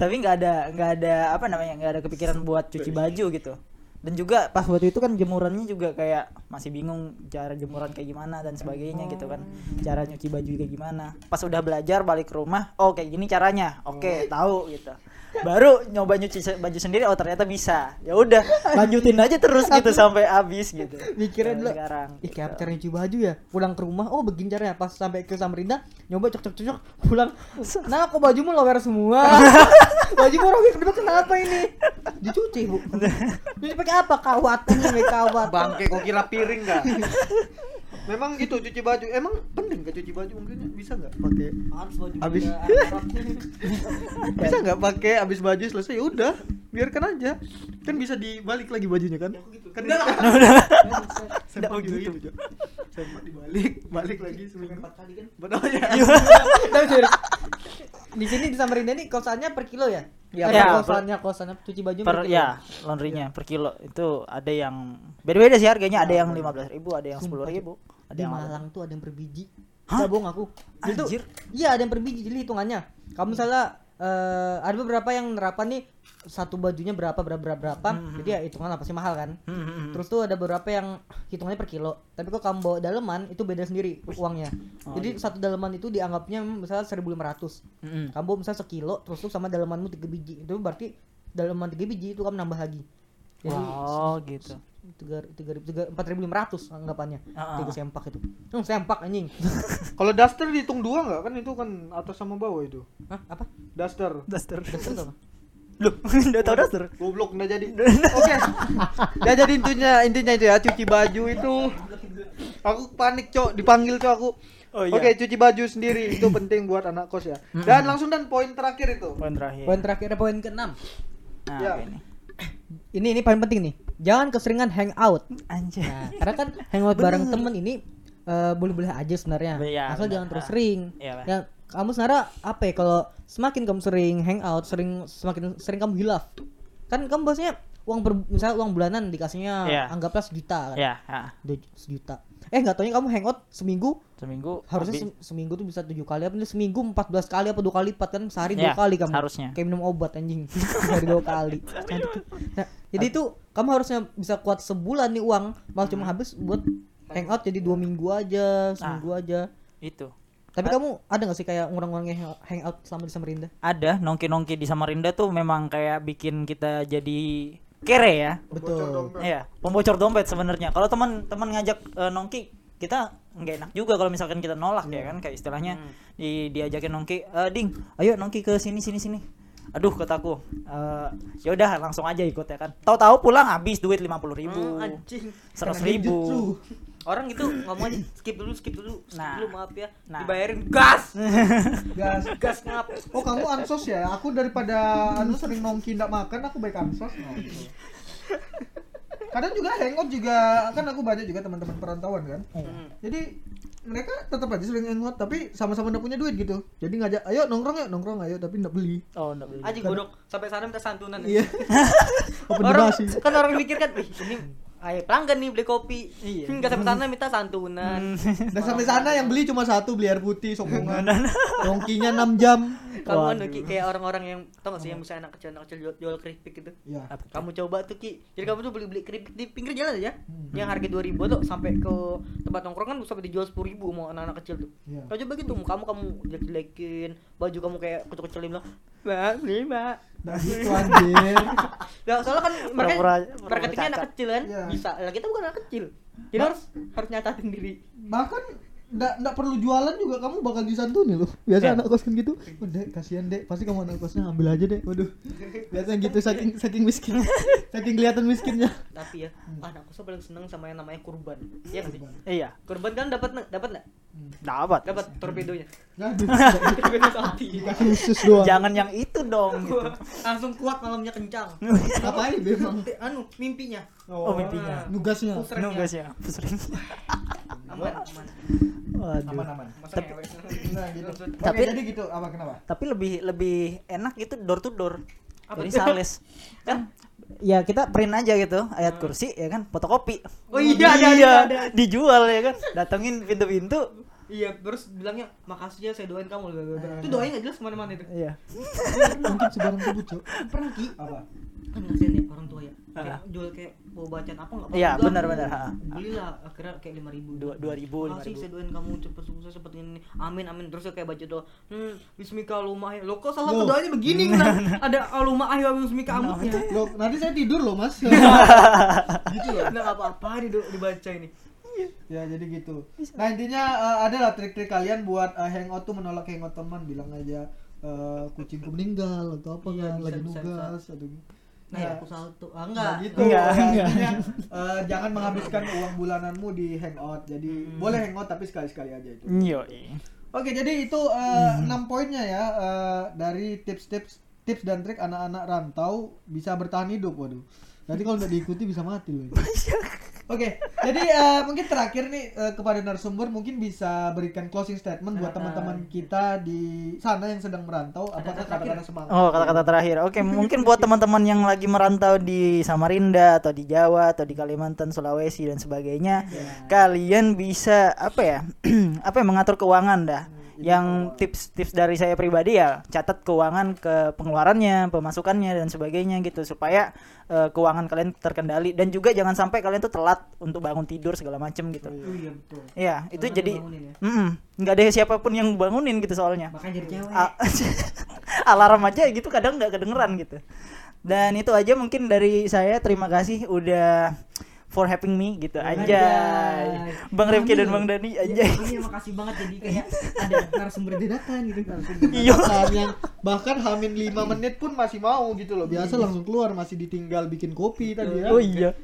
tapi nggak ada nggak ada apa namanya nggak ada kepikiran buat cuci baju gitu. Dan juga pas waktu itu kan jemurannya juga kayak masih bingung cara jemuran kayak gimana dan sebagainya gitu kan. Cara nyuci baju kayak gimana. Pas udah belajar balik ke rumah, oh kayak gini caranya. Oke, tahu gitu. Baru nyoba nyuci baju sendiri, oh ternyata bisa. Ya udah, lanjutin aja terus gitu sampai habis gitu. mikirnya dulu. sekarang. ih kayak apa gitu. cara nyuci baju ya. Pulang ke rumah oh begini caranya. Pas sampai ke Samarinda nyoba cok cok cok cok pulang. Nah kok bajumu lower semua? Bajumu robek kedua kenapa ini? Dicuci bu. Dicuci pakai apa? Kawat ini kawat. Bangke kok kira piring nggak memang gitu cuci baju. Emang penting gak cuci baju mungkin? Bisa nggak pakai harus baju Arab. bisa nggak pakai habis baju selesai? Ya udah biarkan aja. Kan bisa dibalik lagi bajunya kan? Kan sempak juga gitu Jo. sempak dibalik balik lagi seminggu. empat kali kan? Betul ya. Tapi serius. di sini di Samarinda ini kosannya per kilo ya? Ya, per- kosannya kosannya cuci baju per kilo. ya laundrynya per kilo. Itu ada yang beda-beda sih harganya. Ada yang lima belas ribu ada yang sepuluh ribu ada di yang Malang tuh ada yang per biji Hah? Bohong aku. Anjir. iya ada yang per biji jadi hitungannya. Kamu misalnya eh, ada beberapa yang nerapkan nih satu bajunya berapa berapa berapa berapa jadi ya hitungan lah pasti mahal kan. Hmm, hmm, hmm. terus tuh ada beberapa yang hitungannya per kilo tapi kalau kamu bawa daleman itu beda sendiri uangnya. Oh, jadi satu daleman itu dianggapnya misalnya 1500 Hmm, hmm. kamu bawa misalnya sekilo terus tuh sama dalemanmu tiga biji. Itu berarti daleman tiga biji itu kamu nambah lagi. Jadi oh gitu tiga tiga ribu tiga empat ribu lima ratus anggapannya ah. tiga sempak itu hmm, sempak anjing Kalau duster dihitung dua nggak kan itu kan atas sama bawah itu. Hah, apa Duster. Duster. Itu apa Loh, udah tau duster? Goblok nggak jadi. Oke. Nggak jadi intinya intinya itu ya cuci baju itu. Aku panik cok dipanggil cok aku. Oh, iya. Oke cuci baju sendiri itu penting buat anak kos ya. Dan langsung dan poin terakhir itu. Poin terakhir. poin terakhir poin keenam Nah, Ya. ini. ini ini paling penting nih jangan keseringan hangout Anjay. nah, karena kan hangout bareng temen ini eh, boleh-boleh aja sebenarnya Iya, asal benar. jangan terus Ah. sering Iya, Pak. ya kamu sebenarnya apa ya kalau semakin kamu sering hangout sering semakin sering kamu hilaf kan kamu biasanya uang per, misalnya uang bulanan dikasihnya Iya. anggaplah sejuta kan Ya, ah. Udah sejuta eh nggak taunya kamu hangout seminggu? Seminggu harusnya se- seminggu tuh bisa tujuh kali apa seminggu 14 kali apa dua kali lipat kan? Sehari Ya, dua kali kamu. harusnya. kayak minum obat anjing. Sehari dua kali. Nah jadi itu kamu harusnya bisa kuat sebulan nih uang. Malah cuma habis buat hangout jadi dua minggu aja seminggu aja. Itu. tapi kamu ada nggak sih kayak orang-orang yang hang- hangout selama di Samarinda? Ada nongki-nongki di Samarinda tuh memang kayak bikin kita jadi kere ya. betul Iya, pembocor dompet sebenarnya. Kalau teman-teman ngajak eh, nongki, kita nggak enak juga kalau misalkan kita nolak ya kan kayak istilahnya di diajakin nongki, "Eh, ding, ayo nongki ke sini sini sini. Aduh kataku, eh ya udah langsung aja ikut ya kan. Tahu-tahu pulang habis duit lima puluh ribu, Hmm, anjing. seratus ribu. Orang gitu ngomong aja skip dulu, skip dulu, skip Nah. dulu maaf ya. Nah. Dibayarin gas. Gas. gas ngap. Oh kamu ansos ya? Aku daripada anu sering nongki ndak makan, aku baik ansos. No. Kadang juga hangout juga kan aku banyak juga teman-teman perantauan kan. Hmm. Jadi mereka tetap aja sering hangout tapi sama-sama ndak punya duit gitu. Jadi ngajak, ayo nongkrong ya, nongkrong ayo tapi ndak beli. Oh, enggak beli. Aji godok sampai sana minta santunan. Iya. Open Orang kan orang mikir kan, "Wih, ini ayo pelanggan nih beli kopi." Iya. Enggak sampai sana minta santunan. Dan sampai sana yang beli cuma satu beli air putih sokongan. Nongkinya 6 jam. Kamu kan Ki, kayak orang-orang yang tau gak sih yang bisa anak kecil anak kecil jual, jual keripik gitu. Ya. Tuh? Kamu coba tuh Ki. Jadi kamu tuh beli-beli keripik di pinggir jalan aja. Hmm. Yang harga 2000 tuh sampai ke tempat nongkrong kan sampai dijual 10.000 mau anak-anak kecil tuh. Iya. Kau coba gitu, kamu kamu jelek-jelekin, baju kamu kayak kecil-kecilin bilang, "Mbak, beli, Mbak." Nah gitu anjir. Ya, soalnya kan mereka marketingnya anak kecil kan, Iya. bisa. Lah kita bukan anak kecil. Jadi Ba- harus harus nyatatin diri. Bahkan ndak ndak perlu jualan juga kamu bakal disantuni loh. Biasa Ya. anak kos kan gitu. Oh, dek, kasihan dek. Pasti kamu anak kosnya ambil aja dek. Waduh. Biasanya gitu saking saking miskin. saking kelihatan miskinnya. Tapi ya, Hmm. anak kosnya paling seneng sama yang namanya kurban. Iya nggak sih? Iya, Kurban kan dapat nggak? Dapat nggak? Dapat. Dapat torpedonya. Torpedo sapi. Dikasih khusus doang. Jangan yang itu dong gitu. Langsung kuat malamnya kencang. Ngapain memang? anu mimpinya. Oh, mimpinya. Nugasnya. Pusrengnya. Nugas ya, pusring. Aman, aman. Waduh. Aman-aman. Masa Tapi- ngewek. Nah, gitu. Oke, Tapi- jadi gitu apa kenapa? Tapi lebih lebih enak gitu door to door. Apa Dari sales. Kan ya kita print aja gitu ayat kursi ya kan fotokopi. Oh iya, ada, Iya, ada, ada. dijual ya kan. Datengin pintu-pintu. Iya, terus bilangnya makasih ya saya doain kamu. Itu doain nggak jelas ke mana-mana itu. Iya. Mungkin sebarang kebut, Cok. Pernah ki Apa? kan ngasihin ya orang tua ya. Kayak jual kayak bawa bacaan apa nggak? Iya, apa-apa. benar-benar, ha. Belilah akhirnya kayak lima ribu. Dua- dua ribu, lima Makasih ribu. saya doain kamu cepet sukses cepet ini. Amin amin. Terus kayak baca doa. Hmm, Bismika Allahumma Lo kok salah Loh. doanya begini kan? Ada Allahumma ahi wa bismika amitnya. Loh, nanti saya tidur loh, Mas. gitu ya nggak apa-apa di- dibaca ini ya jadi gitu. Nah intinya eh, ada lah trik-trik kalian buat eh, hangout tuh menolak hangout teman. Bilang aja eh, kucingku meninggal atau apa Iya, kan bisa, lagi bisa, nugas atau nah ya aku salto ah Nggak enggak gitu. Enggak, Ya, enggak. intinya, eh, jangan menghabiskan uang bulananmu di hangout. Jadi Hmm. boleh hangout tapi sekali-sekali aja itu. Yo. oke jadi itu enam poinnya ya eh, dari tips-tips tips dan trik anak-anak rantau bisa bertahan hidup waduh. Nanti kalau nggak diikuti bisa mati loh Oke, jadi eh, mungkin terakhir nih eh, kepada narasumber mungkin bisa berikan closing statement buat teman-teman kita di sana yang sedang merantau. Apakah kata-kata semangat? Oh, kata-kata terakhir. Oke, mungkin buat teman-teman yang lagi merantau di Samarinda atau di Jawa atau di Kalimantan, Sulawesi dan sebagainya, kalian bisa apa ya? apa ya mengatur keuangan dah. Yang tips-tips dari saya pribadi ya, catat keuangan ke pengeluarannya, pemasukannya dan sebagainya gitu supaya eh, keuangan kalian terkendali dan juga jangan sampai kalian tuh telat untuk bangun tidur segala macem gitu. Oh iya betul. Iya, itu Karena jadi ya. nggak ada siapa pun yang bangunin gitu soalnya. makanya jadi cewek alarm aja gitu kadang nggak kedengeran gitu dan itu aja mungkin dari saya terima kasih udah for having me gitu anjay. Bang Rifki dan Bang Dani anjay. Iya makasih banget jadi kayak ada narasumber dadakan gitu. Iya. Bahkan yang bahkan hamin 5 menit pun masih mau gitu loh. Biasa langsung keluar masih ditinggal bikin kopi tadi ya. Oh iya.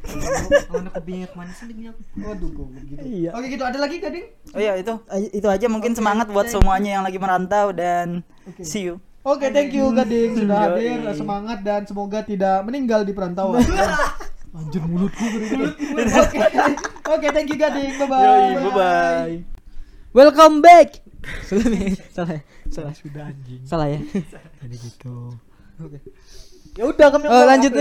Anak kopinya ke mana sih aku? Waduh kok begitu. Iya. Oke gitu ada lagi gading? Oh iya itu itu aja mungkin semangat buat semuanya yang lagi merantau dan see you. Oke, thank you Gading sudah hadir. Semangat dan semoga tidak meninggal di perantauan. Anjir mulutku mulut. Oke. Oke, thank you Gading. Bye bye. Yoi, bye bye. Welcome back. Salah nih, salah. ya? Salah. Sudah anjing. Salah ya. Jadi gitu. Oke. Ya udah kami Oh, lanjut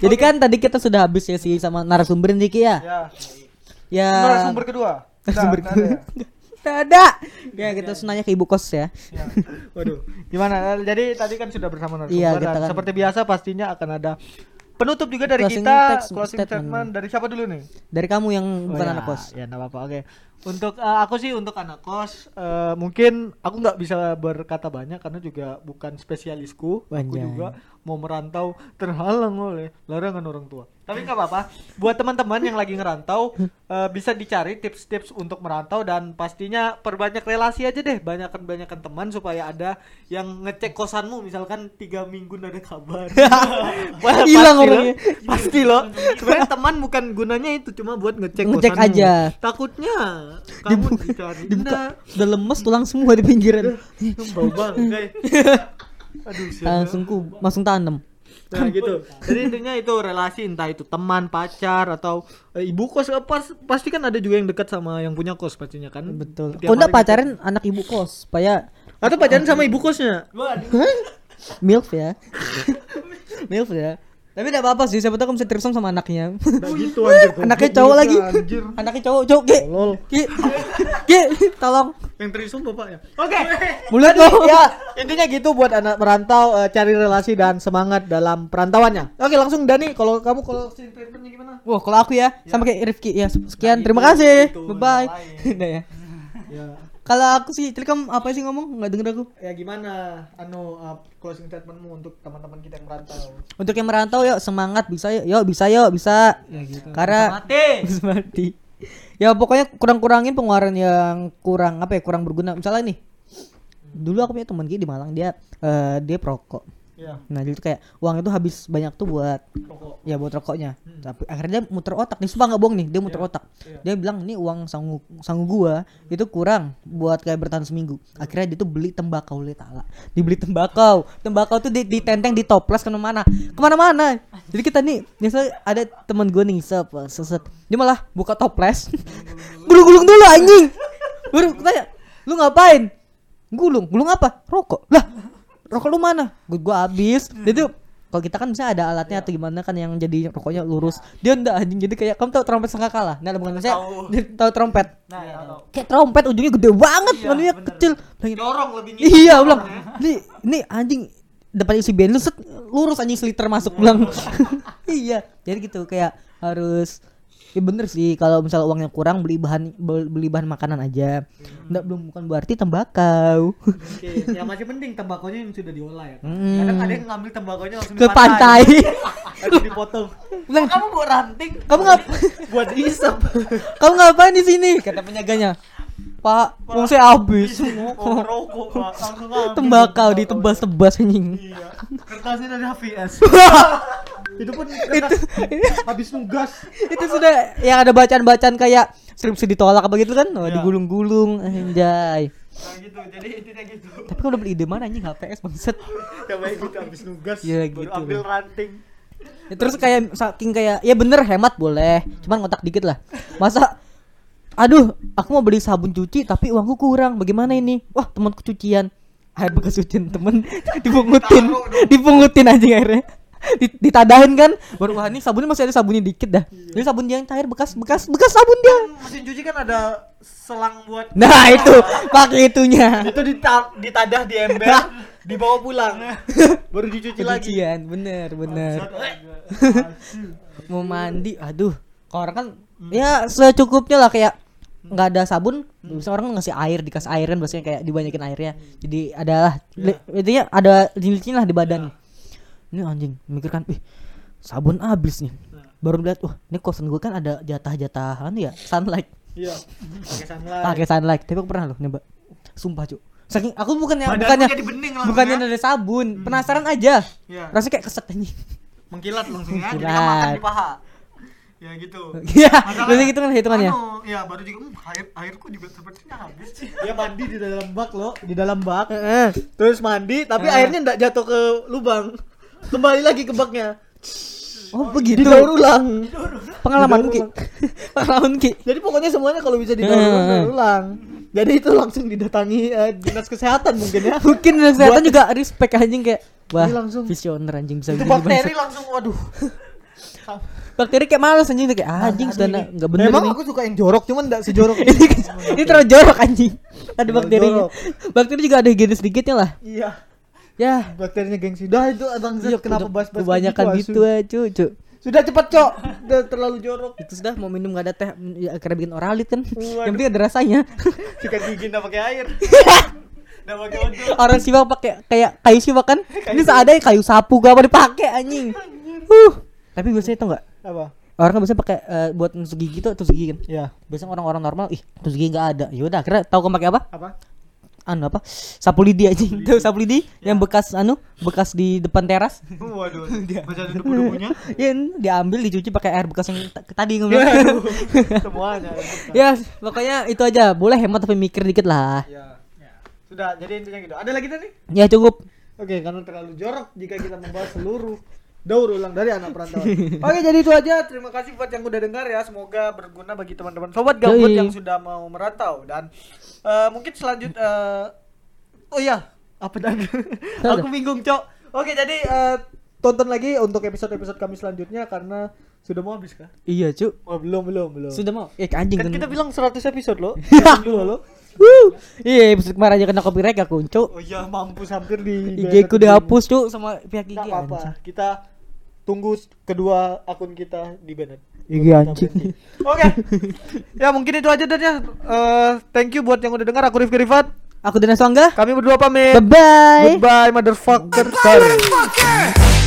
Jadi kan tadi kita sudah habis ya sih sama narasumber nih Ki ya. Ya. Ya. Narasumber kedua. Narasumber nggak ada ya? Ya kita harus nanya ke ibu kos ya. Ya. Waduh. Gimana? Jadi tadi kan sudah bersama narasumber Iya, dan kita kan- seperti biasa pastinya akan ada penutup juga dari Closing kita text- closing statement. statement. dari siapa dulu nih? Dari kamu yang bukan Oh, anak ya, kos. Ya, enggak apa-apa. Oke. Untuk eh, aku sih untuk anak kos eh, mungkin aku nggak bisa berkata banyak karena juga bukan spesialisku. Aku Anjay. juga mau merantau terhalang oleh larangan orang tua. Tapi nggak apa-apa. Buat teman-teman yang lagi ngerantau eh, bisa dicari tips-tips untuk merantau dan pastinya perbanyak relasi aja deh. Banyakan banyakan teman supaya ada yang ngecek kosanmu misalkan tiga minggu nggak ada kabar. Hilang pasti orangnya. Pasti loh. Sebenarnya teman bukan gunanya itu cuma buat ngecek Ngecek kosanmu. aja. Takutnya kamu dicari. Dibuka udah lemes tulang semua di pinggiran. bau banget. Aduh, siapa? Langsung ku langsung tanam. Nah gitu. Jadi intinya itu relasi entah itu teman, pacar atau eh, ibu kos eh, pas, pasti kan ada juga yang dekat sama yang punya kos pastinya kan. Betul. Tiap Kok enggak hari pacaran anak ibu kos supaya gitu. Atau pacaran sama ibu kosnya. milf ya. milf ya. Tapi enggak apa-apa sih, siapa tahu kamu bisa sama anaknya. Nah gitu anjir. Anaknya cowok lagi. Anjir. Anaknya cowok, cowok, Ki. Tolol. Ki. Ki, tolong. Yang terisum bapaknya. Oke. Mulut Jadi, lo. ya intinya gitu buat anak merantau eh, cari relasi dan semangat dalam perantauannya. Oke langsung Dani kalau kamu kalau statementnya gimana? Wah, kalau aku ya, sama kayak Rifki ya. Sekian, Nah, terima itu- kasih. itu Bye bye. ya. Ya. Kalau aku sih, tadi kamu apa sih ngomong? Enggak denger aku. Ya gimana anu uh, closing statementmu untuk teman-teman kita yang merantau? Untuk yang merantau yuk semangat bisa yuk, yuk bisa yuk bisa. Ya gitu. Karena Mati. bisa mati. Ya pokoknya kurang-kurangin pengeluaran yang kurang apa ya kurang berguna. Misalnya nih, dulu aku punya teman gitu di Malang dia eh, dia perokok. Ya. Nah jadi tuh kayak uang itu habis banyak tuh buat Rokok. ya buat rokoknya. Tapi akhirnya dia muter otak nih, sumpah nggak bohong nih, dia muter Iya. otak. Iya. Dia bilang ini uang sangu sangu gua itu kurang buat kayak bertahan seminggu. Akhirnya dia tuh beli tembakau lihat ala. Dibeli tembakau. Tembakau tuh di- ditenteng di toples ke mana-mana. Ke mana-mana. Jadi kita nih biasa ada teman gua nih seset. Dia malah buka toples. Gulung-gulung dulu anjing. Baru tanya, lu ngapain? Gulung, gulung apa? Rokok. Lah, rokok lu mana? Gua, gua habis. Jadi tuh kalau kita kan bisa ada alatnya atau gimana kan yang jadi rokoknya lurus. Dia enggak anjing jadi kayak kamu tahu trompet sangkakala. Nah, bukan saya dia tahu trompet. Nah, ya, tahu. Kayak trompet ujungnya gede banget, manunya kecil. Bilangin, Dorong lebih Iya, ulang. Nih, nih anjing depan isi bensin set, lurus anjing seliter masuk ulang. iya, jadi gitu kayak harus Ya bener sih kalau misalnya uangnya kurang beli bahan beli bahan makanan aja. Nggak belum bukan berarti tembakau. Oke, ya masih mending tembakonya yang sudah diolah ya. kan? Hmm. Kadang ada yang ngambil tembakonya langsung Ke di pantai. Langsung dipotong. Bilang, Kamu bawa ranting kamu ngap buat isap. kamu ngapain di sini? Kata penjaganya. Pak, uang saya habis. Oh, rokok, Pak. Langsung ambil Tembakau tembakau. ditebas-tebas anjing. Iya. Kertasnya dari HVS. Itu pun itu habis nugas. itu sudah yang ada bacaan-bacaan kayak skripsi ditolak apa gitu kan? Oh, Iya. digulung-gulung anjay. Nah gitu, jadi intinya gitu. Tapi udah beli ide mana anjing HPS bangset. Ya baik gitu habis nugas. Iya, baru gitu. ambil ranting. Ya, terus kayak saking kayak ya bener hemat boleh, cuman ngotak dikit lah. Masa aduh, aku mau beli sabun cuci tapi uangku kurang. Bagaimana ini? Wah, temanku cucian. Air bekas cucian temen dipungutin. Dipungutin anjing airnya. Di- Ditadahin kan? Baru wah ini sabunnya masih ada sabunnya dikit dah. Jadi sabun dia yang cair bekas bekas bekas sabun dia. Mesin cuci kan ada selang buat nah itu. Pakai itunya. Itu dita- ditadah di ember dibawa pulang. Baru dicuci lagi. Cucian, bener bener. Mau mandi aduh. Kalau orang kan ya secukupnya lah kayak nggak ada sabun bisa orang ngasih air dikasih airan biasanya kayak dibanyakin airnya. Jadi adalah li- intinya ada licin lah di badan ini anjing mikir kan ih sabun habis nih baru lihat wah ini kosan gue kan ada jatah-jatahan ya sunlight Iya. Pakai sunlight. pakai sunlight tapi aku pernah loh nyoba sumpah cuk saking aku bukannya Badanku bukannya jadi bening langsung bukannya ya. ada sabun penasaran aja Iya. rasanya kayak keset anjing Mengkilat langsung ya. Jadi kan makan di paha. Ya gitu. iya berarti gitu kan hitungannya Anu, Iya, baru juga hmm, air airku juga sepertinya habis. Dia mandi di dalam bak loh, di dalam bak. Heeh. Terus mandi, tapi airnya enggak jatuh ke lubang. Kembali lagi ke baknya. oh begitu Didaur ulang. pengalaman Didaur ki ulang. pengalaman ki Jadi pokoknya semuanya kalau bisa didaur ulang, Eh. daur ulang. Jadi itu langsung didatangi eh, dinas kesehatan mungkin ya. mungkin kesehatan juga respect anjing kayak wah Ini langsung- visioner anjing bisa Itu begini bakteri bangsa. langsung waduh. bakteri kayak males anjing kayak ah, anjing sudah Ini- na- nggak bener Memang nih. aku suka yang jorok, cuman enggak sejorok ini ini terlalu jorok anjing ada Terlalu bakterinya jorok. bakteri juga ada higienis sedikitnya lah Iya. Ya Bakterinya gengsi. Dah itu Abang Zed Iya, kenapa udah bahas-bahas kebanyakan gitu ya cucu Sudah cepet, Cok. Udah terlalu jorok. itu sudah mau minum nggak ada teh ya, akhirnya bikin oralit kan Waduh. yang penting ada rasanya Sikat gigi enggak pakai air. Enggak pakai odol. orang siwak pakai kayak kayu siwak kan ini seadanya kayu sapu gak apa dipakai anjing uh tapi biasanya itu nggak Apa? orang kan biasanya pakai eh, buat nusuk gigi tuh tusuk gigi kan Ya. biasanya orang-orang normal ih tusuk gigi nggak ada yaudah akhirnya tahu kamu pakai apa Apa? Anu apa sapu lidi aja tuh sapu lidi yang bekas anu bekas di depan teras Waduh. Masih ada debu-debunya. ya diambil dicuci pakai air bekas yang tadi ngomong Ya. Semuanya. ya pokoknya itu aja boleh hemat tapi mikir dikit lah Ya. Sudah, jadi intinya gitu. Ada lagi nih? ya cukup Oke, karena terlalu jorok jika kita membahas seluruh daur ulang dari anak perantauan. Oke, jadi itu aja. Terima kasih buat yang udah dengar ya. Semoga berguna bagi teman-teman sobat gabut yang sudah mau merantau dan eh, mungkin selanjut eh, oh iya, apa dan? Ada. Aku bingung, Cok. Oke, jadi eh, tonton lagi untuk episode-episode kami selanjutnya karena sudah mau habis kah? iya cu Oh, belum, belum, belum. sudah mau eh anjing Kan kita bilang 100 episode loh. Dulu loh. Wuh. iya episode kemarin aja kena copyright aku cu Oh iya, mampus hampir di IG ku dihapus cu sama pihak IG Nggak anjing. apa-apa. Kita tunggu kedua akun kita di banned. IG anjing Oke. ya mungkin itu aja dan ya. Eh, thank you buat yang udah dengar. Aku Rifki Rifat. aku Dana Swangga Kami berdua pamit. bye bye Goodbye motherfucker. Motherfucker!